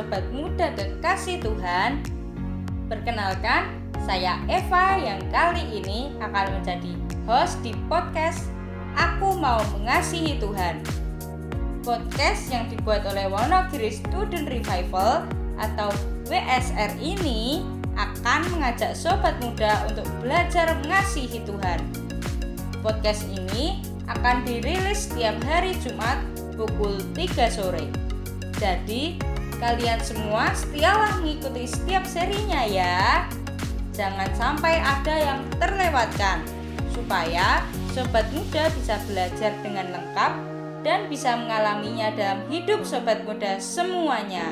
sobat muda kekasih Tuhan. Perkenalkan, saya Eva yang kali ini akan menjadi host di podcast Aku Mau Mengasihi Tuhan. Podcast yang dibuat oleh Wonogiri Student Revival atau WSR ini akan mengajak sobat muda untuk belajar mengasihi Tuhan. Podcast ini akan dirilis setiap hari Jumat pukul 3 sore. Jadi, kalian semua setialah mengikuti setiap serinya ya. Jangan sampai ada yang terlewatkan, supaya sobat muda bisa belajar dengan lengkap dan bisa mengalaminya dalam hidup sobat muda semuanya.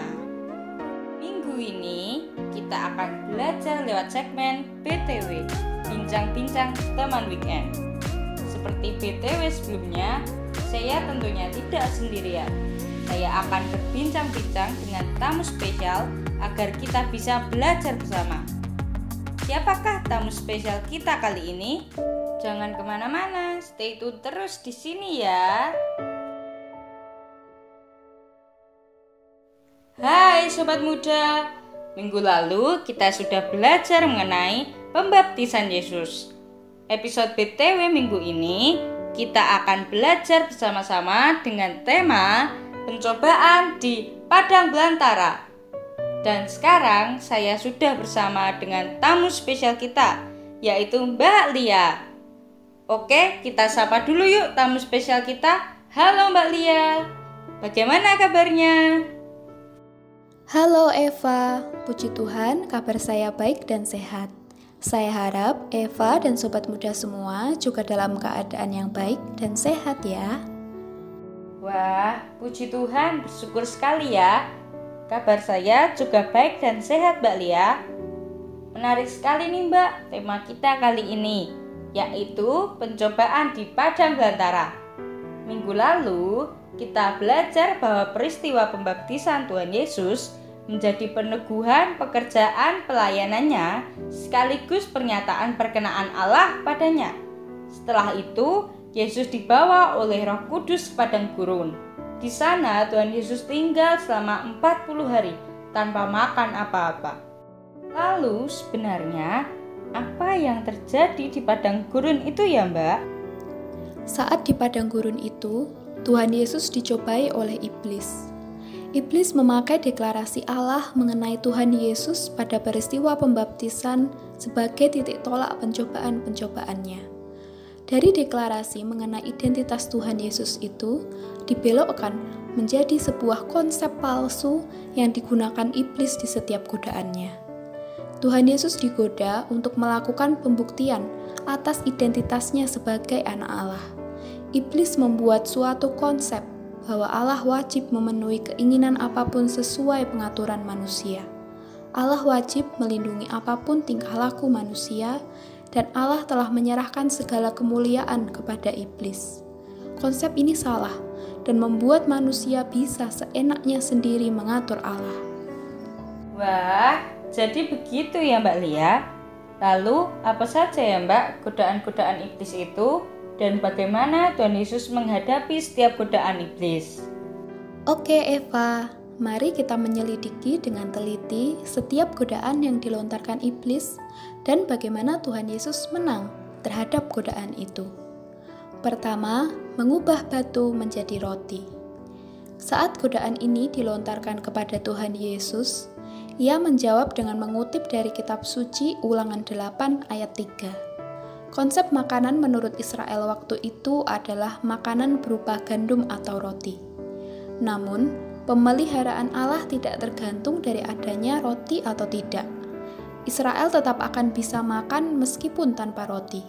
Minggu ini kita akan belajar lewat segmen BTW, Bincang-Bincang Teman Weekend. Seperti BTW sebelumnya, saya tentunya tidak sendirian. Saya akan berbincang-bincang dengan tamu spesial agar kita bisa belajar bersama. Siapakah tamu spesial kita kali ini? Jangan ke mana-mana, stay tune terus di sini ya. Hai sobat muda, minggu lalu kita sudah belajar mengenai pembaptisan Yesus. Episode BTW minggu ini kita akan belajar bersama-sama dengan tema pencobaan di Padang Belantara. Dan sekarang saya sudah bersama dengan tamu spesial kita, yaitu Mbak Lia. Oke, kita sapa dulu yuk tamu spesial kita. Halo Mbak Lia, bagaimana kabarnya? Halo Eva, puji Tuhan kabar saya baik dan sehat. Saya harap Eva dan sobat muda semua juga dalam keadaan yang baik dan sehat ya. Wah, puji Tuhan, bersyukur sekali ya. Kabar saya juga baik dan sehat, Mbak Lia. Menarik sekali nih, Mbak, tema kita kali ini, yaitu pencobaan di Padang Belantara. Minggu lalu, kita belajar bahwa peristiwa pembaptisan Tuhan Yesus menjadi peneguhan pekerjaan pelayanannya sekaligus pernyataan perkenaan Allah padanya. Setelah itu, Yesus dibawa oleh Roh Kudus ke padang gurun. Di sana Tuhan Yesus tinggal selama 40 hari tanpa makan apa-apa. Lalu sebenarnya apa yang terjadi di padang gurun itu ya mbak? Saat di padang gurun itu, Tuhan Yesus dicobai oleh iblis. Iblis memakai deklarasi Allah mengenai Tuhan Yesus pada peristiwa pembaptisan sebagai titik tolak pencobaan-pencobaannya. Dari deklarasi mengenai identitas Tuhan Yesus itu dibelokkan menjadi sebuah konsep palsu yang digunakan iblis di setiap godaannya. Tuhan Yesus digoda untuk melakukan pembuktian atas identitasnya sebagai anak Allah. Iblis membuat suatu konsep bahwa Allah wajib memenuhi keinginan apa pun sesuai pengaturan manusia. Allah wajib melindungi apa pun tingkah laku manusia, dan Allah telah menyerahkan segala kemuliaan kepada iblis. Konsep ini salah dan membuat manusia bisa seenaknya sendiri mengatur Allah. Wah, jadi begitu ya Mbak Lia. Lalu, apa saja ya Mbak godaan-godaan iblis itu? Dan bagaimana Tuhan Yesus menghadapi setiap godaan iblis. Oke Eva, mari kita menyelidiki dengan teliti setiap godaan yang dilontarkan iblis dan bagaimana Tuhan Yesus menang terhadap godaan itu. Pertama, mengubah batu menjadi roti. Saat godaan ini dilontarkan kepada Tuhan Yesus, ia menjawab dengan mengutip dari kitab suci Ulangan 8 ayat 3. Konsep makanan menurut Israel waktu itu adalah makanan berupa gandum atau roti. Namun, pemeliharaan Allah tidak tergantung dari adanya roti atau tidak. Israel tetap akan bisa makan meskipun tanpa roti.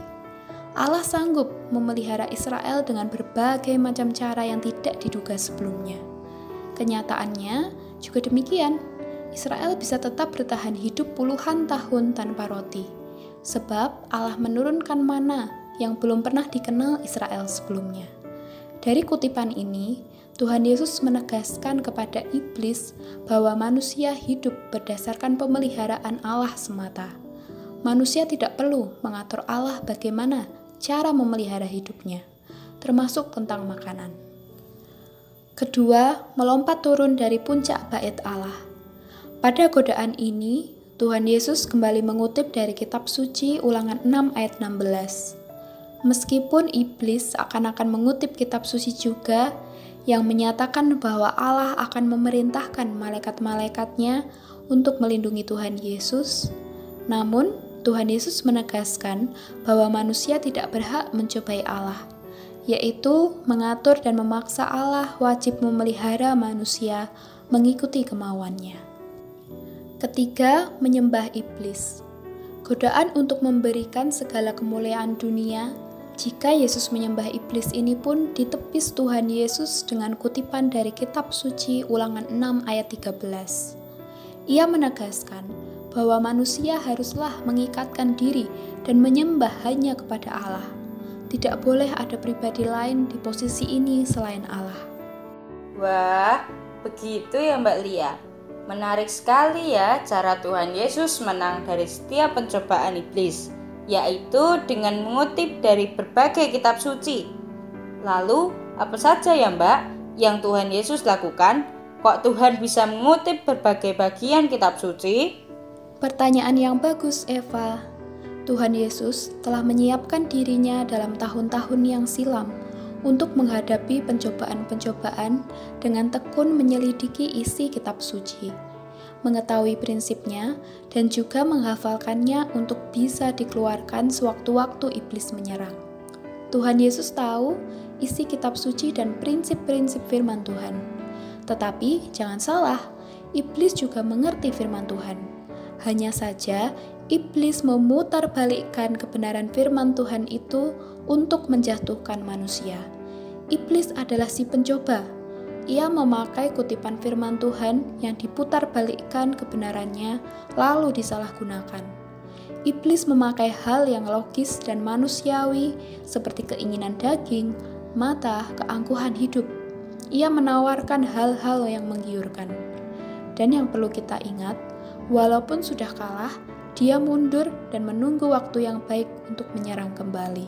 Allah sanggup memelihara Israel dengan berbagai macam cara yang tidak diduga sebelumnya. Kenyataannya juga demikian. Israel bisa tetap bertahan hidup puluhan tahun tanpa roti sebab Allah menurunkan mana yang belum pernah dikenal Israel sebelumnya. Dari kutipan ini, Tuhan Yesus menegaskan kepada iblis bahwa manusia hidup berdasarkan pemeliharaan Allah semata. Manusia tidak perlu mengatur Allah bagaimana cara memelihara hidupnya, termasuk tentang makanan. Kedua, melompat turun dari puncak bait Allah. Pada godaan ini, Tuhan Yesus kembali mengutip dari kitab suci ulangan 6 ayat 16. Meskipun iblis akan-akan mengutip kitab suci juga, yang menyatakan bahwa Allah akan memerintahkan malaikat-malaikatnya untuk melindungi Tuhan Yesus. Namun, Tuhan Yesus menegaskan bahwa manusia tidak berhak mencobai Allah, yaitu mengatur dan memaksa Allah wajib memelihara manusia mengikuti kemauannya. Ketiga, menyembah iblis. Godaan untuk memberikan segala kemuliaan dunia jika Yesus menyembah iblis ini pun ditepis Tuhan Yesus dengan kutipan dari kitab suci ulangan 6 ayat 13. Ia menegaskan bahwa manusia haruslah mengikatkan diri dan menyembah hanya kepada Allah. Tidak boleh ada pribadi lain di posisi ini selain Allah. Wah, begitu ya Mbak Lia. Menarik sekali ya cara Tuhan Yesus menang dari setiap pencobaan iblis yaitu dengan mengutip dari berbagai kitab suci. Lalu, apa saja ya Mbak yang Tuhan Yesus lakukan? Kok Tuhan bisa mengutip berbagai bagian kitab suci? Pertanyaan yang bagus, Eva. Tuhan Yesus telah menyiapkan dirinya dalam tahun-tahun yang silam untuk menghadapi pencobaan-pencobaan dengan tekun menyelidiki isi kitab suci mengetahui prinsipnya, dan juga menghafalkannya untuk bisa dikeluarkan sewaktu-waktu iblis menyerang. Tuhan Yesus tahu isi kitab suci dan prinsip-prinsip firman Tuhan. Tetapi jangan salah, iblis juga mengerti firman Tuhan. Hanya saja, iblis memutarbalikkan kebenaran firman Tuhan itu untuk menjatuhkan manusia. Iblis adalah si pencoba, ia memakai kutipan firman Tuhan yang diputar balikkan kebenarannya lalu disalahgunakan. Iblis memakai hal yang logis dan manusiawi seperti keinginan daging, mata, keangkuhan hidup. Ia menawarkan hal-hal yang menggiurkan. Dan yang perlu kita ingat, walaupun sudah kalah, dia mundur dan menunggu waktu yang baik untuk menyerang kembali.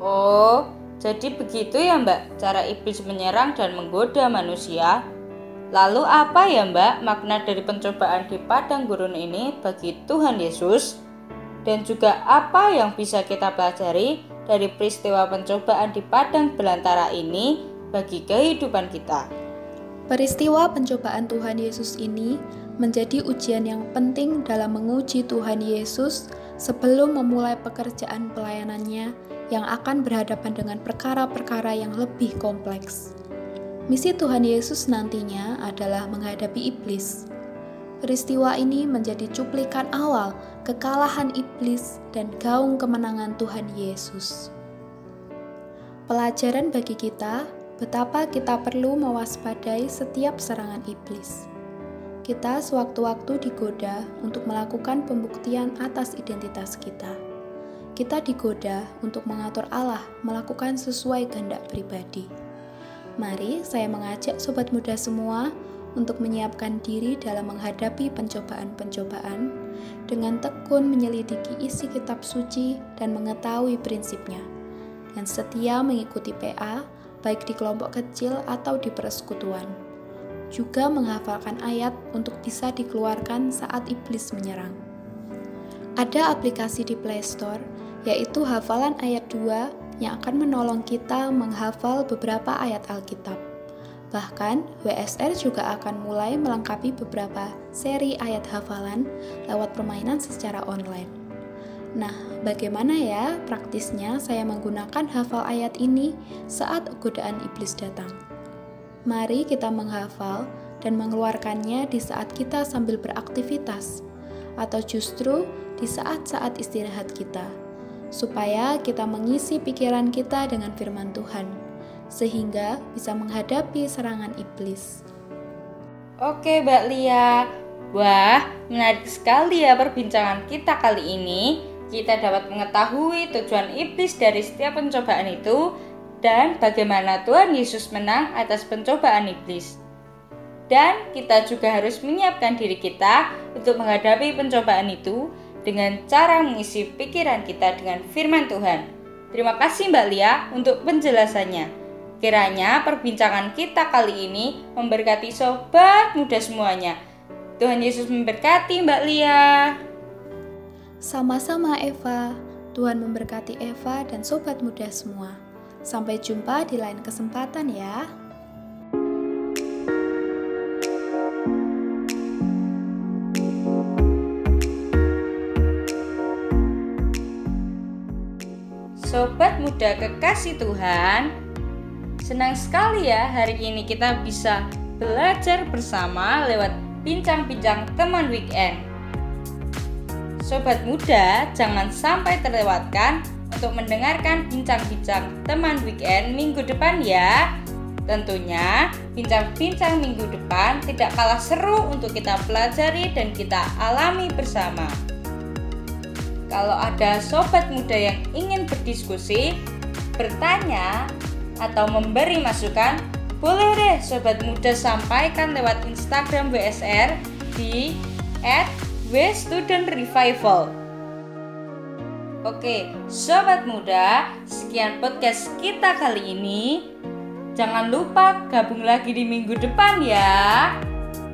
Oh, jadi begitu ya mbak cara iblis menyerang dan menggoda manusia? Lalu apa ya mbak makna dari pencobaan di padang gurun ini bagi Tuhan Yesus? Dan juga apa yang bisa kita pelajari dari peristiwa pencobaan di padang belantara ini bagi kehidupan kita? Peristiwa pencobaan Tuhan Yesus ini menjadi ujian yang penting dalam menguji Tuhan Yesus sebelum memulai pekerjaan pelayanannya yang akan berhadapan dengan perkara-perkara yang lebih kompleks. Misi Tuhan Yesus nantinya adalah menghadapi iblis. Peristiwa ini menjadi cuplikan awal kekalahan iblis dan gaung kemenangan Tuhan Yesus. Pelajaran bagi kita betapa kita perlu mewaspadai setiap serangan iblis. Kita sewaktu-waktu digoda untuk melakukan pembuktian atas identitas kita kita digoda untuk mengatur Allah melakukan sesuai kehendak pribadi. Mari saya mengajak sobat muda semua untuk menyiapkan diri dalam menghadapi pencobaan-pencobaan dengan tekun menyelidiki isi kitab suci dan mengetahui prinsipnya, dan setia mengikuti PA baik di kelompok kecil atau di persekutuan. Juga menghafalkan ayat untuk bisa dikeluarkan saat iblis menyerang. Ada aplikasi di Play Store yaitu hafalan ayat 2 yang akan menolong kita menghafal beberapa ayat Alkitab. Bahkan, WSR juga akan mulai melengkapi beberapa seri ayat hafalan lewat permainan secara online. Nah, bagaimana ya praktisnya saya menggunakan hafal ayat ini saat godaan iblis datang? Mari kita menghafal dan mengeluarkannya di saat kita sambil beraktivitas, atau justru di saat-saat istirahat kita supaya kita mengisi pikiran kita dengan firman Tuhan, sehingga bisa menghadapi serangan iblis. Oke, Mbak Lia. Wah, menarik sekali ya perbincangan kita kali ini. Kita dapat mengetahui tujuan iblis dari setiap pencobaan itu dan bagaimana Tuhan Yesus menang atas pencobaan iblis. Dan kita juga harus menyiapkan diri kita untuk menghadapi pencobaan itu dengan cara mengisi pikiran kita dengan firman Tuhan. Terima kasih Mbak Lia untuk penjelasannya. Kiranya perbincangan kita kali ini memberkati sobat muda semuanya. Tuhan Yesus memberkati Mbak Lia. Sama-sama Eva. Tuhan memberkati Eva dan sobat muda semua. Sampai jumpa di lain kesempatan ya. Sobat muda kekasih Tuhan, senang sekali ya hari ini kita bisa belajar bersama lewat bincang-bincang teman weekend. Sobat muda, jangan sampai terlewatkan untuk mendengarkan bincang-bincang teman weekend minggu depan ya. Tentunya, bincang-bincang minggu depan tidak kalah seru untuk kita pelajari dan kita alami bersama. Kalau ada sobat muda yang ingin berdiskusi, bertanya, atau memberi masukan, boleh deh sobat muda sampaikan lewat Instagram WSR di @wstudentrevival. Oke, sobat muda, sekian podcast kita kali ini. Jangan lupa gabung lagi di minggu depan ya.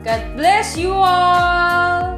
God bless you all.